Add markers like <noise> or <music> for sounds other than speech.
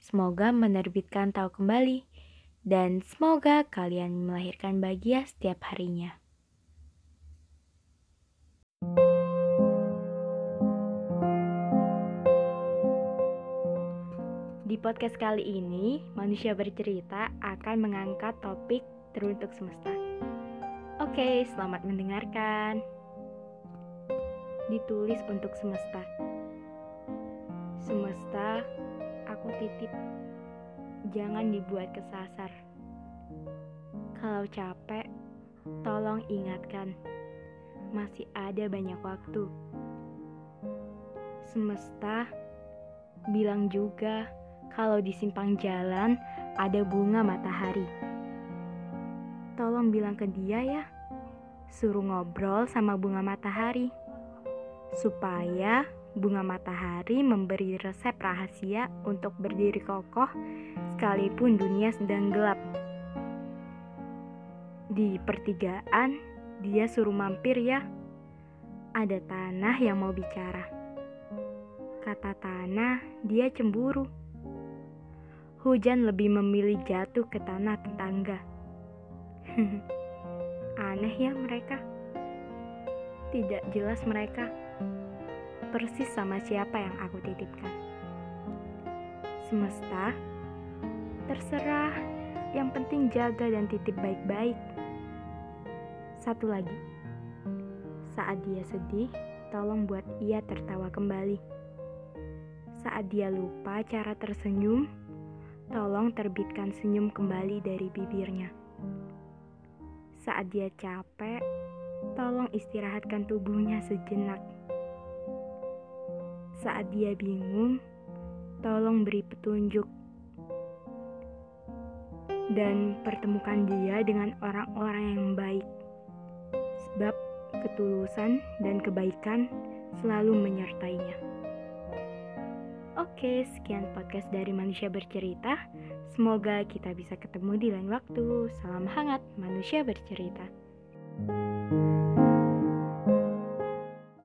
Semoga menerbitkan tahu kembali dan semoga kalian melahirkan bahagia setiap harinya. Di podcast kali ini, manusia bercerita akan mengangkat topik teruntuk semesta. Oke, selamat mendengarkan. Ditulis untuk semesta. Semesta aku titip jangan dibuat kesasar. Kalau capek tolong ingatkan masih ada banyak waktu. Semesta bilang juga kalau di simpang jalan ada bunga matahari. Tolong bilang ke dia ya suruh ngobrol sama bunga matahari supaya bunga matahari memberi resep rahasia untuk berdiri kokoh sekalipun dunia sedang gelap. Di pertigaan, dia suruh mampir ya. Ada tanah yang mau bicara. Kata tanah, dia cemburu. Hujan lebih memilih jatuh ke tanah tetangga. <laughs> Aneh ya mereka. Tidak jelas mereka persis sama siapa yang aku titipkan. Semesta, terserah, yang penting jaga dan titip baik-baik. Satu lagi, saat dia sedih, tolong buat ia tertawa kembali. Saat dia lupa cara tersenyum, tolong terbitkan senyum kembali dari bibirnya. Saat dia capek, tolong istirahatkan tubuhnya sejenak. Saat dia bingung, tolong beri petunjuk dan pertemukan dia dengan orang-orang yang baik. Sebab ketulusan dan kebaikan selalu menyertainya. Oke, sekian podcast dari Manusia Bercerita. Semoga kita bisa ketemu di lain waktu. Salam hangat, Manusia Bercerita. thank you